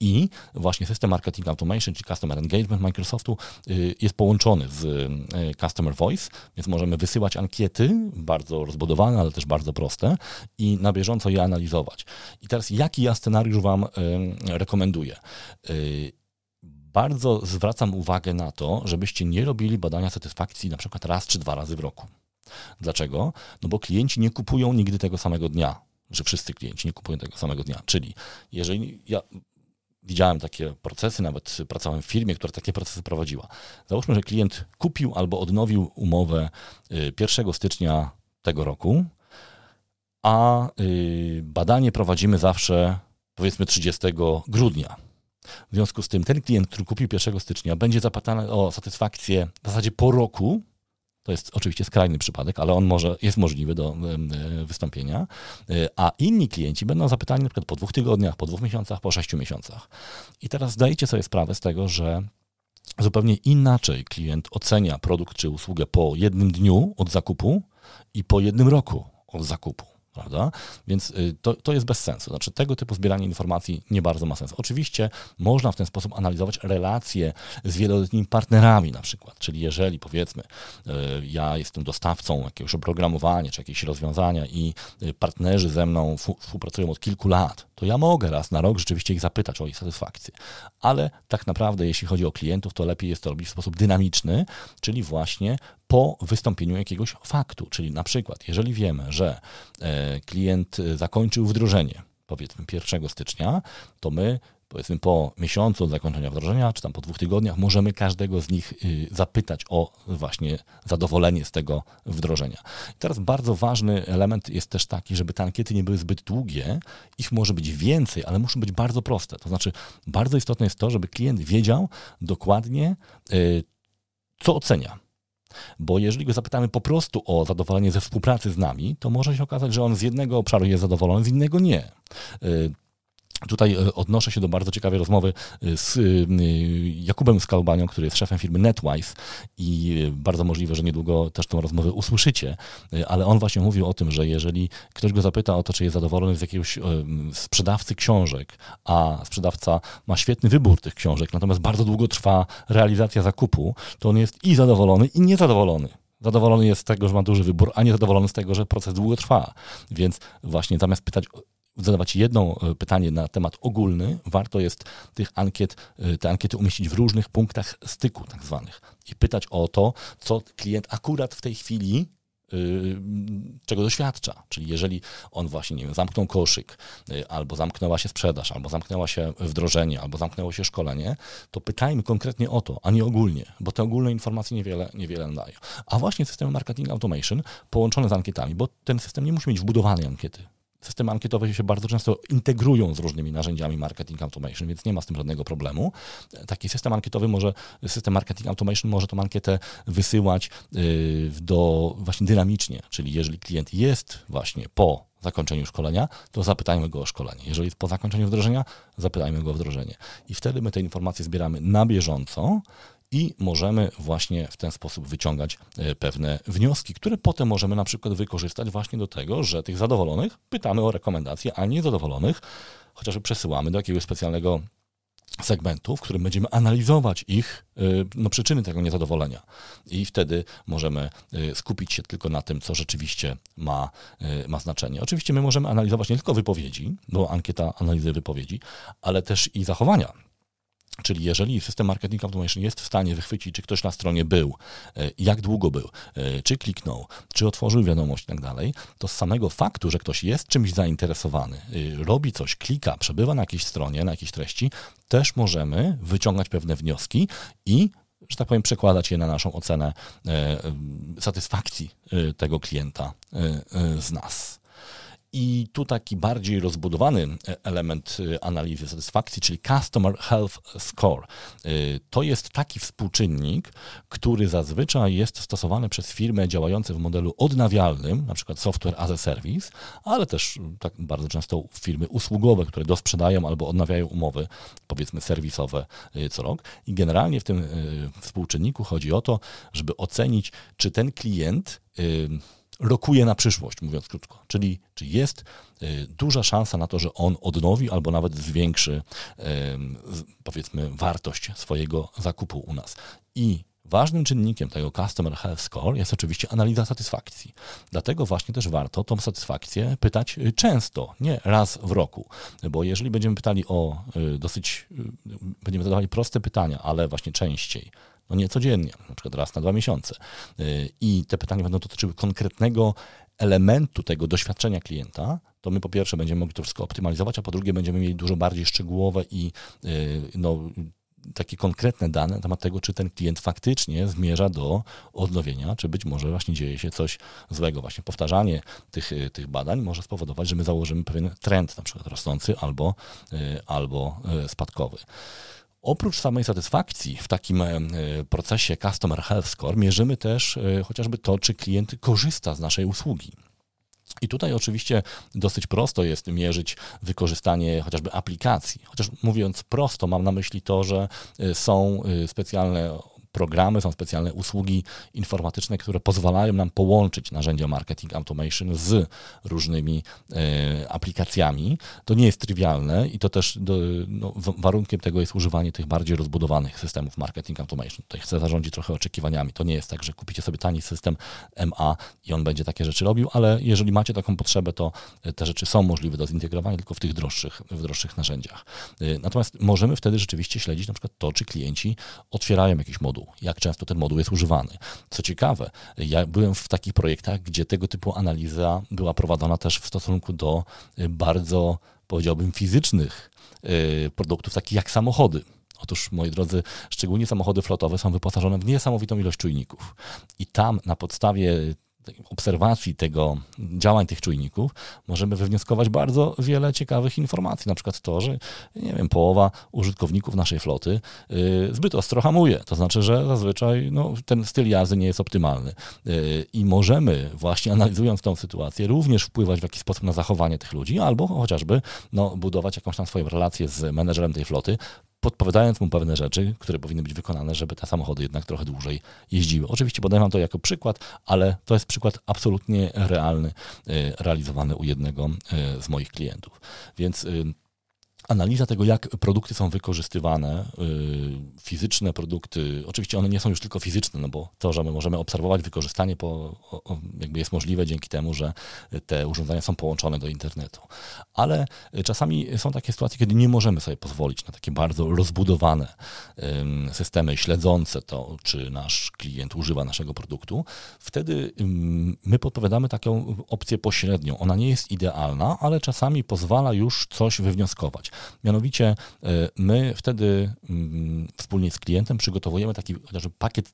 i właśnie system Marketing Automation, czyli Customer Engagement Microsoftu y, jest połączony z y, Customer Voice, więc możemy wysyłać ankiety, bardzo rozbudowane, ale też bardzo proste i na bieżąco je analizować. I teraz jaki ja scenariusz Wam y, rekomenduję? Bardzo zwracam uwagę na to, żebyście nie robili badania satysfakcji na przykład raz czy dwa razy w roku. Dlaczego? No bo klienci nie kupują nigdy tego samego dnia że wszyscy klienci nie kupują tego samego dnia. Czyli jeżeli ja widziałem takie procesy, nawet pracowałem w firmie, która takie procesy prowadziła. Załóżmy, że klient kupił albo odnowił umowę 1 y, stycznia tego roku, a y, badanie prowadzimy zawsze powiedzmy 30 grudnia. W związku z tym ten klient, który kupił 1 stycznia, będzie zapytany o satysfakcję w zasadzie po roku, to jest oczywiście skrajny przypadek, ale on może, jest możliwy do wystąpienia. E, a inni klienci będą zapytani przykład po dwóch tygodniach, po dwóch miesiącach, po sześciu miesiącach. I teraz zdajcie sobie sprawę z tego, że zupełnie inaczej klient ocenia produkt czy usługę po jednym dniu od zakupu i po jednym roku od zakupu prawda? Więc y, to, to jest bez sensu. Znaczy tego typu zbieranie informacji nie bardzo ma sensu. Oczywiście można w ten sposób analizować relacje z wieloletnimi partnerami na przykład, czyli jeżeli powiedzmy y, ja jestem dostawcą jakiegoś oprogramowania czy jakieś rozwiązania i y, partnerzy ze mną współpracują od kilku lat, to ja mogę raz na rok rzeczywiście ich zapytać o ich satysfakcję. Ale tak naprawdę jeśli chodzi o klientów, to lepiej jest to robić w sposób dynamiczny, czyli właśnie po wystąpieniu jakiegoś faktu. Czyli na przykład, jeżeli wiemy, że e, klient zakończył wdrożenie, powiedzmy 1 stycznia, to my powiedzmy po miesiącu od zakończenia wdrożenia, czy tam po dwóch tygodniach, możemy każdego z nich y, zapytać o właśnie zadowolenie z tego wdrożenia. I teraz bardzo ważny element jest też taki, żeby te ankiety nie były zbyt długie, ich może być więcej, ale muszą być bardzo proste. To znaczy, bardzo istotne jest to, żeby klient wiedział dokładnie, y, co ocenia. Bo jeżeli go zapytamy po prostu o zadowolenie ze współpracy z nami, to może się okazać, że on z jednego obszaru jest zadowolony, z innego nie. Tutaj e, odnoszę się do bardzo ciekawej rozmowy e, z e, Jakubem Skalbanią, który jest szefem firmy NetWise i bardzo możliwe, że niedługo też tą rozmowę usłyszycie, ale on właśnie mówił o tym, że jeżeli ktoś go zapyta o to, czy jest zadowolony z jakiegoś sprzedawcy książek, a sprzedawca ma świetny wybór tych książek, natomiast bardzo długo trwa realizacja zakupu, to on jest i zadowolony, i niezadowolony. Zadowolony jest z tego, że ma duży wybór, a niezadowolony z tego, że proces długo trwa. Więc właśnie zamiast pytać zadawać jedno e, pytanie na temat ogólny, warto jest tych ankiet, e, te ankiety umieścić w różnych punktach styku tak zwanych i pytać o to, co klient akurat w tej chwili e, czego doświadcza. Czyli jeżeli on właśnie, nie wiem, zamknął koszyk, albo zamknęła się sprzedaż, albo zamknęła się wdrożenie, albo zamknęło się szkolenie, to pytajmy konkretnie o to, a nie ogólnie, bo te ogólne informacje niewiele, niewiele dają. A właśnie system marketing automation połączone z ankietami, bo ten system nie musi mieć wbudowanej ankiety systemy ankietowe się bardzo często integrują z różnymi narzędziami marketing automation, więc nie ma z tym żadnego problemu. Taki system ankietowy może, system marketing automation może tą ankietę wysyłać y, do właśnie dynamicznie, czyli jeżeli klient jest właśnie po zakończeniu szkolenia, to zapytajmy go o szkolenie. Jeżeli jest po zakończeniu wdrożenia, zapytajmy go o wdrożenie. I wtedy my te informacje zbieramy na bieżąco i możemy właśnie w ten sposób wyciągać e, pewne wnioski, które potem możemy na przykład wykorzystać właśnie do tego, że tych zadowolonych pytamy o rekomendacje, a nie zadowolonych chociażby przesyłamy do jakiegoś specjalnego segmentu, w którym będziemy analizować ich y, no, przyczyny tego niezadowolenia. I wtedy możemy y, skupić się tylko na tym, co rzeczywiście ma, ma znaczenie. Oczywiście my możemy analizować nie tylko wypowiedzi, bo ankieta analizy wypowiedzi, ale też i zachowania Czyli jeżeli system marketing automation jest w stanie wychwycić, czy ktoś na stronie był, e, jak długo był, e, czy kliknął, czy otworzył wiadomość i tak dalej, to z samego faktu, że ktoś jest czymś zainteresowany, e, robi coś, klika, przebywa na jakiejś stronie, na jakiejś treści, też możemy wyciągać pewne wnioski i że tak powiem, przekładać je na naszą ocenę satysfakcji tego klienta z nas. I tu taki bardziej rozbudowany e, element e, analizy satysfakcji, czyli Customer Health Score. E, to jest taki współczynnik, który zazwyczaj jest stosowany przez firmy działające w modelu odnawialnym, na przykład software as a service, ale też tak bardzo często firmy usługowe, które dosprzedają albo odnawiają umowy, powiedzmy serwisowe co rok. I generalnie w tym współczynniku chodzi o to, żeby ocenić, czy ten klient rokuje na przyszłość, mówiąc krótko. Czyli czy jest y, duża szansa na to, że on odnowi albo nawet zwiększy, powiedzmy, wartość swojego zakupu u nas. I Ważnym czynnikiem tego Customer Health Score jest oczywiście analiza satysfakcji. Dlatego właśnie też warto tą satysfakcję pytać y, często, nie raz w roku. Bo jeżeli będziemy pytali o y, dosyć, będziemy zadawali proste pytania, ale właśnie częściej, no nie codziennie, na przykład raz na dwa miesiące. Y, I te pytania będą dotyczyły konkretnego elementu tego doświadczenia klienta, to my po pierwsze będziemy mogli to wszystko optymalizować, a po drugie będziemy mieli dużo bardziej szczegółowe i y, no, takie konkretne dane na temat tego, czy ten klient faktycznie zmierza do odnowienia, czy być może właśnie dzieje się coś złego. Właśnie powtarzanie tych, y, tych badań może spowodować, że my założymy pewien trend, na przykład rosnący albo, albo spadkowy. Oprócz samej satysfakcji w takim e, procesie Customer Health Score mierzymy też e, chociażby to, czy klient korzysta z naszej usługi. I tutaj oczywiście dosyć prosto jest mierzyć wykorzystanie chociażby aplikacji. Chociaż mówiąc prosto, mam na myśli to, że e, są specjalne programy, są specjalne usługi informatyczne, które pozwalają nam połączyć narzędzia marketing automation z różnymi e, aplikacjami. To nie jest trywialne i to też do, no, warunkiem tego jest używanie tych bardziej rozbudowanych systemów marketing automation. Tutaj chcę zarządzić trochę oczekiwaniami. To nie jest tak, że kupicie sobie tani system MA i on będzie takie rzeczy robił, ale jeżeli macie taką potrzebę, to te rzeczy są możliwe do zintegrowania tylko w tych droższych, w droższych narzędziach. E, natomiast możemy wtedy rzeczywiście śledzić na przykład to, czy klienci otwierają jakiś moduł, moduł, jak często ten moduł jest używany. Co ciekawe, ja byłem w takich projektach, gdzie tego typu analiza była prowadzona też w stosunku do y, bardzo, powiedziałbym, fizycznych y, produktów, takich jak samochody. Otóż, moi drodzy, szczególnie samochody flotowe są wyposażone w niesamowitą ilość czujników. I tam na podstawie obserwacji tego, działań tych czujników, możemy wywnioskować bardzo wiele ciekawych informacji. Na przykład to, że nie wiem, połowa użytkowników naszej floty yy, zbyt ostro hamuje. To znaczy, że zazwyczaj no, ten styl jazdy nie jest optymalny. Yy, I możemy właśnie analizując tą sytuację również wpływać w jakiś sposób na zachowanie tych ludzi, albo chociażby no, budować jakąś tam swoją relację z menedżerem tej floty, podpowiadając mu pewne rzeczy, które powinny być wykonane, żeby te samochody jednak trochę dłużej jeździły. Oczywiście podaję wam to jako przykład, ale to jest przykład absolutnie realny, e, realizowany u jednego e, z moich klientów. Więc y, analiza tego, jak produkty są wykorzystywane, y, fizyczne produkty, oczywiście one nie są już tylko fizyczne, no bo to, że my możemy obserwować wykorzystanie, po, jakby jest możliwe dzięki temu, że te urządzenia są połączone do internetu. Ale czasami są takie sytuacje, kiedy nie możemy sobie pozwolić na takie bardzo rozbudowane systemy śledzące to, czy nasz klient używa naszego produktu. Wtedy my podpowiadamy taką opcję pośrednią. Ona nie jest idealna, ale czasami pozwala już coś wywnioskować. Mianowicie e, my wtedy mm, wspólnie z klientem przygotowujemy taki chociażby pakiet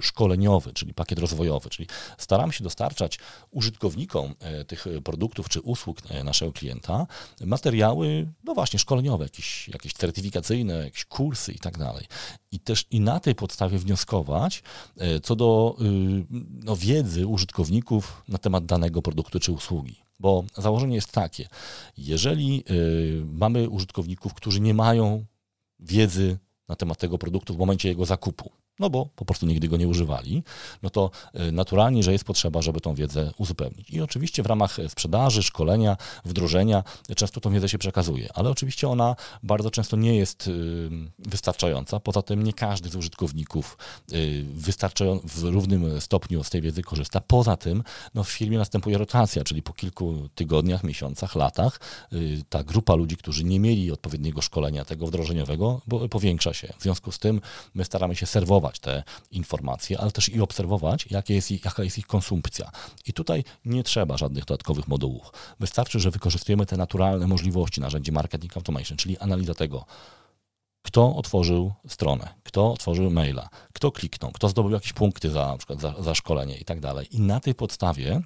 szkoleniowy, czyli pakiet rozwojowy, czyli staramy się dostarczać użytkownikom e, tych produktów czy usług e, naszego klienta materiały, no właśnie, szkoleniowe, jakieś, jakieś certyfikacyjne, jakieś kursy i tak dalej. I też i na tej podstawie wnioskować co do y, no, wiedzy użytkowników na temat danego produktu czy usługi. Bo założenie jest takie, jeżeli y, mamy użytkowników, którzy nie mają wiedzy na temat tego produktu w momencie jego zakupu, no bo po prostu nigdy go nie używali, no to y, naturalnie, że jest potrzeba, żeby tą wiedzę uzupełnić. I oczywiście w ramach sprzedaży, szkolenia, wdrożenia często tą wiedzę się przekazuje, ale oczywiście ona bardzo często nie jest y, wystarczająca. Poza tym nie każdy z użytkowników y, w równym stopniu z tej wiedzy korzysta. Poza tym no w firmie następuje rotacja, czyli po kilku tygodniach, miesiącach, latach ta grupa ludzi, którzy nie mieli odpowiedniego szkolenia tego wdrożeniowego, powiększa się. W związku z tym my staramy się serwować te informacje, ale też i obserwować, jakie jest ich, jaka jest ich konsumpcja. I tutaj nie trzeba żadnych dodatkowych modułów. Wystarczy, że wykorzystujemy te naturalne możliwości narzędzi marketing automation, czyli analiza tego, kto otworzył stronę, kto otworzył maila, kto kliknął, kto zdobył jakieś punkty za, na przykład za, za szkolenie i tak dalej. I na tej podstawie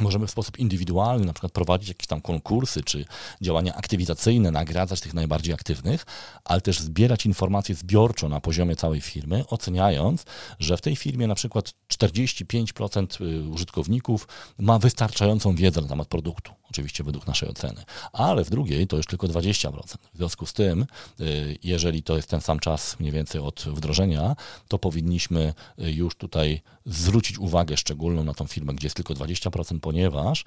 Możemy w sposób indywidualny na przykład prowadzić jakieś tam konkursy czy działania aktywizacyjne, nagradzać tych najbardziej aktywnych, ale też zbierać informacje zbiorczo na poziomie całej firmy, oceniając, że w tej firmie na przykład 45% y, użytkowników ma wystarczającą wiedzę na temat produktu oczywiście według naszej oceny, ale w drugiej to już tylko 20%. W związku z tym, y, jeżeli to jest ten sam czas mniej więcej od wdrożenia, to powinniśmy y, już tutaj zwrócić uwagę szczególną na tą firmę, gdzie jest tylko 20%, ponieważ y,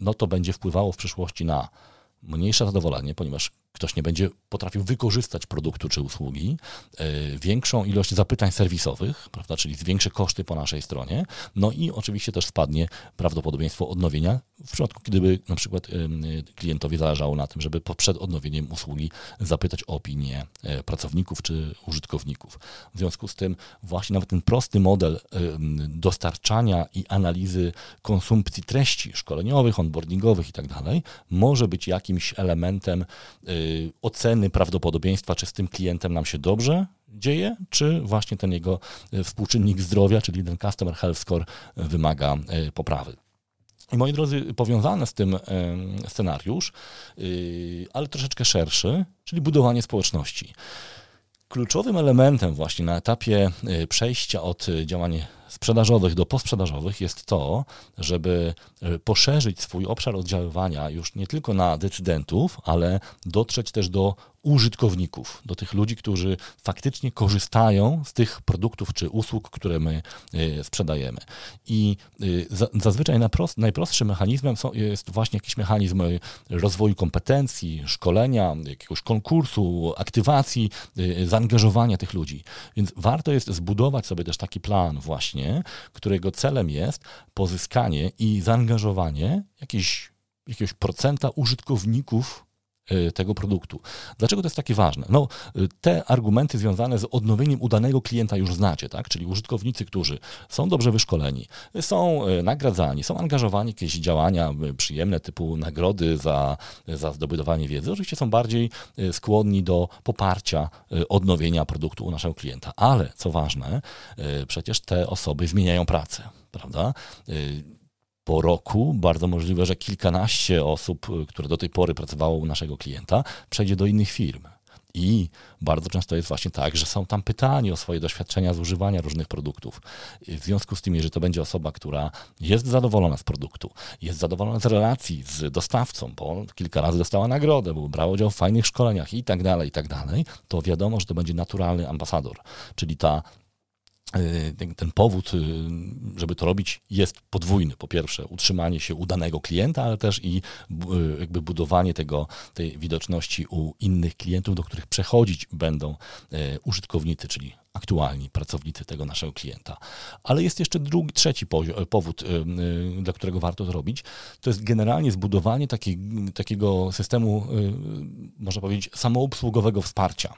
no to będzie wpływało w przyszłości na mniejsze zadowolenie, ponieważ ktoś nie będzie potrafił wykorzystać produktu czy usługi, e, większą ilość zapytań serwisowych, prawda, czyli zwiększy koszty po naszej stronie, no i oczywiście też spadnie prawdopodobieństwo odnowienia w przypadku, gdyby na przykład klientowi zależało na tym, żeby przed odnowieniem usługi zapytać o opinię e, pracowników czy użytkowników. W związku z tym właśnie nawet ten prosty model dostarczania i analizy konsumpcji treści szkoleniowych, onboardingowych i tak dalej może być jakimś elementem e, oceny prawdopodobieństwa, czy z tym klientem nam się dobrze dzieje, czy właśnie ten jego y, współczynnik zdrowia, czyli ten Customer Health Score wymaga y, poprawy. I moi drodzy, powiązane z tym scenariusz, ale troszeczkę szerszy, czyli budowanie społeczności. Kluczowym elementem właśnie na etapie przejścia od działań sprzedażowych do posprzedażowych jest to, żeby e, poszerzyć swój obszar oddziaływania już nie tylko na decydentów, ale dotrzeć też do użytkowników, do tych ludzi, którzy faktycznie korzystają z tych produktów czy usług, które my e, sprzedajemy. I e, zazwyczaj najprostszym mechanizmem jest właśnie jakiś mechanizm rozwoju kompetencji, szkolenia, jakiegoś konkursu, aktywacji, zaangażowania tych ludzi. Więc warto jest zbudować sobie też taki plan właśnie, którego celem jest pozyskanie i zaangażowanie jakiejś, jakiegoś procenta użytkowników e, tego produktu. Dlaczego to jest takie ważne? No, e, te argumenty związane z odnowieniem udanego klienta już znacie, tak? Czyli użytkownicy, którzy są dobrze wyszkoleni, są e, nagradzani, są angażowani w jakieś działania przyjemne typu nagrody za, za zdobywanie wiedzy, oczywiście są bardziej skłonni do poparcia odnowienia produktu u naszego klienta. Ale co ważne, przecież te osoby zmieniają pracę, prawda? Po roku bardzo możliwe, że kilkanaście osób, y, które do tej pory pracowało u naszego klienta, przejdzie do innych firm. I bardzo często jest właśnie tak, że są tam pytani o swoje doświadczenia z używania różnych produktów. W związku z tym, jeżeli to będzie osoba, która jest zadowolona z produktu, jest zadowolona z relacji z dostawcą, bo kilka razy dostała nagrodę, bo brała udział w fajnych szkoleniach i tak dalej, i tak dalej, to wiadomo, że to będzie naturalny ambasador. Czyli ta Y, ten powód, y, żeby to robić, jest podwójny. Po pierwsze, utrzymanie się udanego klienta, ale też i y, jakby budowanie tego, tej widoczności u innych klientów, do których przechodzić będą użytkownicy, czyli aktualni pracownicy tego naszego klienta. Ale jest jeszcze drugi, trzeci powód, dla którego warto to robić. To jest generalnie zbudowanie taki, takiego systemu, można powiedzieć, samoobsługowego wsparcia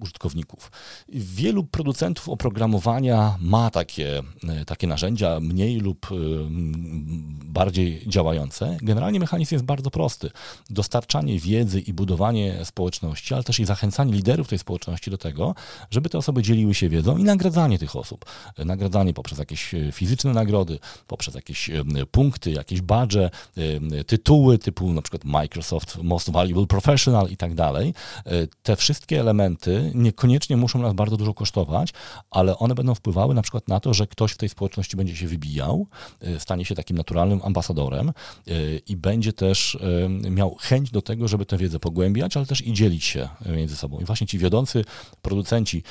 użytkowników. Wielu producentów oprogramowania ma takie, takie narzędzia, mniej lub bardziej działające. Generalnie mechanizm jest bardzo prosty. Dostarczanie wiedzy i budowanie społeczności, ale też i zachęcanie liderów tej społeczności do tego, żeby te osoby dzieliły się wiedzą i nagradzanie tych osób. Nagradzanie poprzez jakieś e, fizyczne nagrody, poprzez jakieś e, punkty, jakieś badże, e, tytuły typu na przykład Microsoft Most Valuable Professional i tak dalej. Te wszystkie elementy niekoniecznie muszą nas bardzo dużo kosztować, ale one będą wpływały na przykład na to, że ktoś w tej społeczności będzie się wybijał, stanie się takim naturalnym ambasadorem i będzie też miał chęć do tego, żeby tę wiedzę pogłębiać, ale też i dzielić się między sobą. I właśnie ci wiodący producenci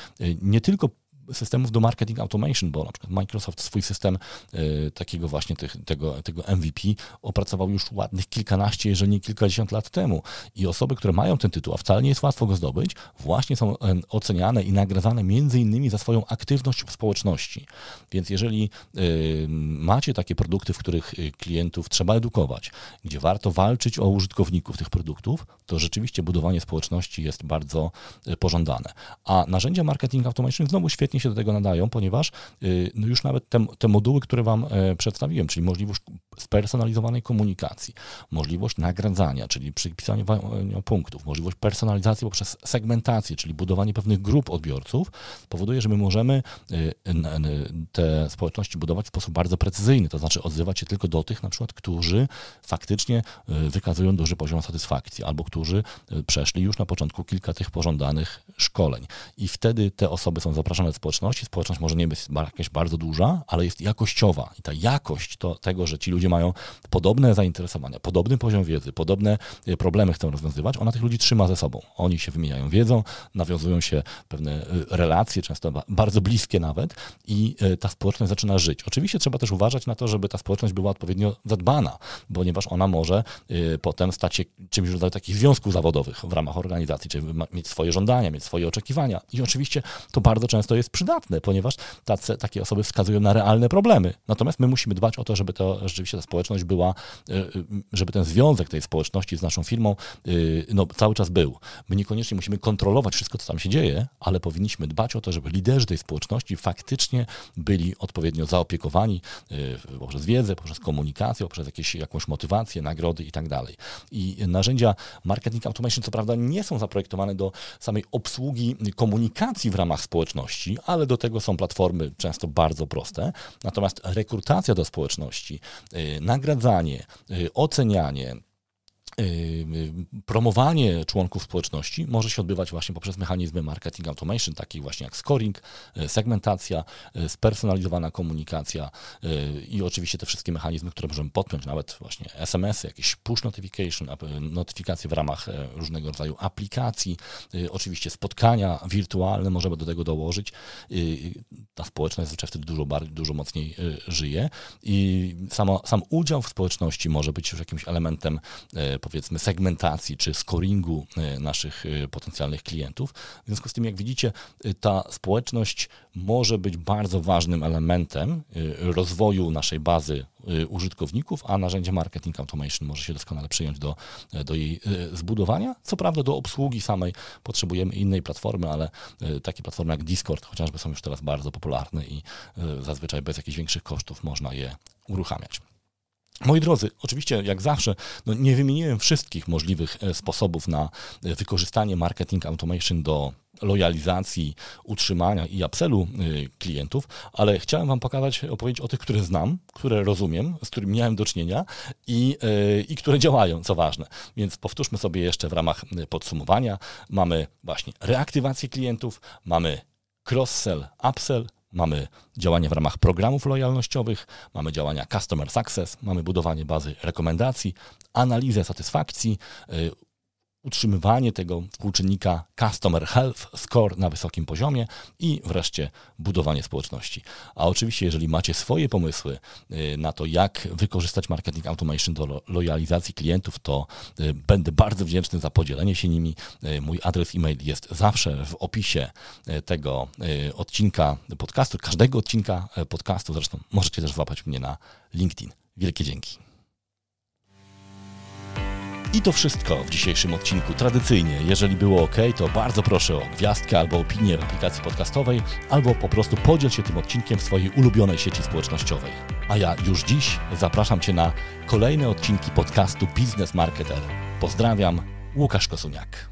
nie tylko systemów do marketing automation, bo na przykład Microsoft swój system y, takiego właśnie tych, tego, tego MVP opracował już ładnych kilkanaście, jeżeli nie kilkadziesiąt lat temu. I osoby, które mają ten tytuł, a wcale nie jest łatwo go zdobyć, właśnie są oceniane i nagradzane między innymi za swoją aktywność w społeczności. Więc jeżeli y, macie takie produkty, w których y, klientów trzeba edukować, gdzie warto walczyć o użytkowników tych produktów, to rzeczywiście budowanie społeczności jest bardzo pożądane. A narzędzia marketing automation znowu świetnie się do tego nadają, ponieważ y, no już nawet te, te moduły, które Wam e, przedstawiłem, czyli możliwość spersonalizowanej komunikacji, możliwość nagradzania, czyli przypisania punktów, możliwość personalizacji poprzez segmentację, czyli budowanie pewnych grup odbiorców, powoduje, że my możemy y, te społeczności budować w sposób bardzo precyzyjny, to znaczy odzywać się tylko do tych na przykład, którzy faktycznie wykazują duży poziom satysfakcji, albo którzy przeszli już na początku kilka tych pożądanych szkoleń. I wtedy te osoby są zapraszane społeczności. Społeczność może nie być jakaś bardzo duża, ale jest jakościowa. I ta jakość to tego, że ci ludzie mają podobne zainteresowania, podobny poziom wiedzy, podobne e, problemy chcą rozwiązywać, ona tych ludzi trzyma ze sobą. Oni się wymieniają wiedzą, nawiązują się pewne e, relacje, często bardzo bliskie nawet i e, ta społeczność zaczyna żyć. Oczywiście trzeba też uważać na to, żeby ta społeczność była odpowiednio zadbana, ponieważ ona może potem stać się czymś w rodzaju takich związków zawodowych w ramach organizacji, czyli mieć swoje żądania, mieć swoje oczekiwania. I oczywiście to bardzo często jest przydatne, ponieważ takie osoby wskazują na realne problemy. Natomiast my musimy dbać o to, żeby to rzeczywiście ta społeczność była, y, y, żeby ten związek tej społeczności z naszą firmą y, no, cały czas był. My niekoniecznie musimy kontrolować wszystko, co tam się dzieje, ale powinniśmy dbać o to, żeby liderzy tej społeczności faktycznie byli odpowiednio zaopiekowani poprzez wiedzę, poprzez komunikację, poprzez jakieś, jakąś motywację, nagrody i tak dalej. I narzędzia marketing automation, co prawda, nie są zaprojektowane do samej obsługi komunikacji w ramach społeczności, ale do tego są platformy często bardzo proste. Natomiast rekrutacja do społeczności, y, nagradzanie, y, ocenianie, promowanie członków społeczności może się odbywać właśnie poprzez mechanizmy marketing automation, takie właśnie jak scoring, y, segmentacja, y, spersonalizowana komunikacja i oczywiście te wszystkie mechanizmy, które możemy podpiąć, nawet właśnie SMS-y, jakieś push notification, notyfikacje w ramach różnego rodzaju aplikacji, oczywiście spotkania wirtualne możemy do tego dołożyć. Ta społeczność zazwyczaj wtedy dużo, bardziej, dużo mocniej żyje i samo, sam udział w społeczności może być już jakimś elementem powiedzmy segmentacji czy scoringu e, naszych e, potencjalnych klientów. W związku z tym, jak widzicie, e, ta społeczność może być bardzo ważnym elementem rozwoju naszej bazy użytkowników, a narzędzie marketing automation może się doskonale przyjąć do, do jej zbudowania. Co prawda do obsługi samej potrzebujemy innej platformy, ale takie platformy jak Discord chociażby są już teraz bardzo popularne i zazwyczaj bez jakichś większych kosztów można je uruchamiać. Moi drodzy, oczywiście jak zawsze no nie wymieniłem wszystkich możliwych e, sposobów na e, wykorzystanie marketing automation do lojalizacji, utrzymania i upsellu e, klientów, ale chciałem Wam pokazać, opowiedzieć o tych, które znam, które rozumiem, z którymi miałem do czynienia i, i które działają, co ważne. Więc powtórzmy sobie jeszcze w ramach podsumowania. Mamy właśnie reaktywację klientów, mamy cross-sell, upsell, Mamy działania w ramach programów lojalnościowych, mamy działania Customer Success, mamy budowanie bazy rekomendacji, analizę satysfakcji, y, utrzymywanie tego współczynnika Customer Health Score na wysokim poziomie i wreszcie budowanie społeczności. A oczywiście, jeżeli macie swoje pomysły y, na to, jak wykorzystać marketing automation do lojalizacji klientów, to y, będę bardzo wdzięczny za podzielenie się nimi. Y, mój adres e-mail jest zawsze w opisie tego odcinka podcastu, każdego odcinka podcastu. Zresztą możecie też złapać mnie na LinkedIn. Wielkie dzięki. I to wszystko w dzisiejszym odcinku. Tradycyjnie, jeżeli było ok, to bardzo proszę o gwiazdkę albo opinię w aplikacji podcastowej, albo po prostu podziel się tym odcinkiem w swojej ulubionej sieci społecznościowej. A ja już dziś zapraszam Cię na kolejne odcinki podcastu Business Marketer. Pozdrawiam, Łukasz Kosuniak.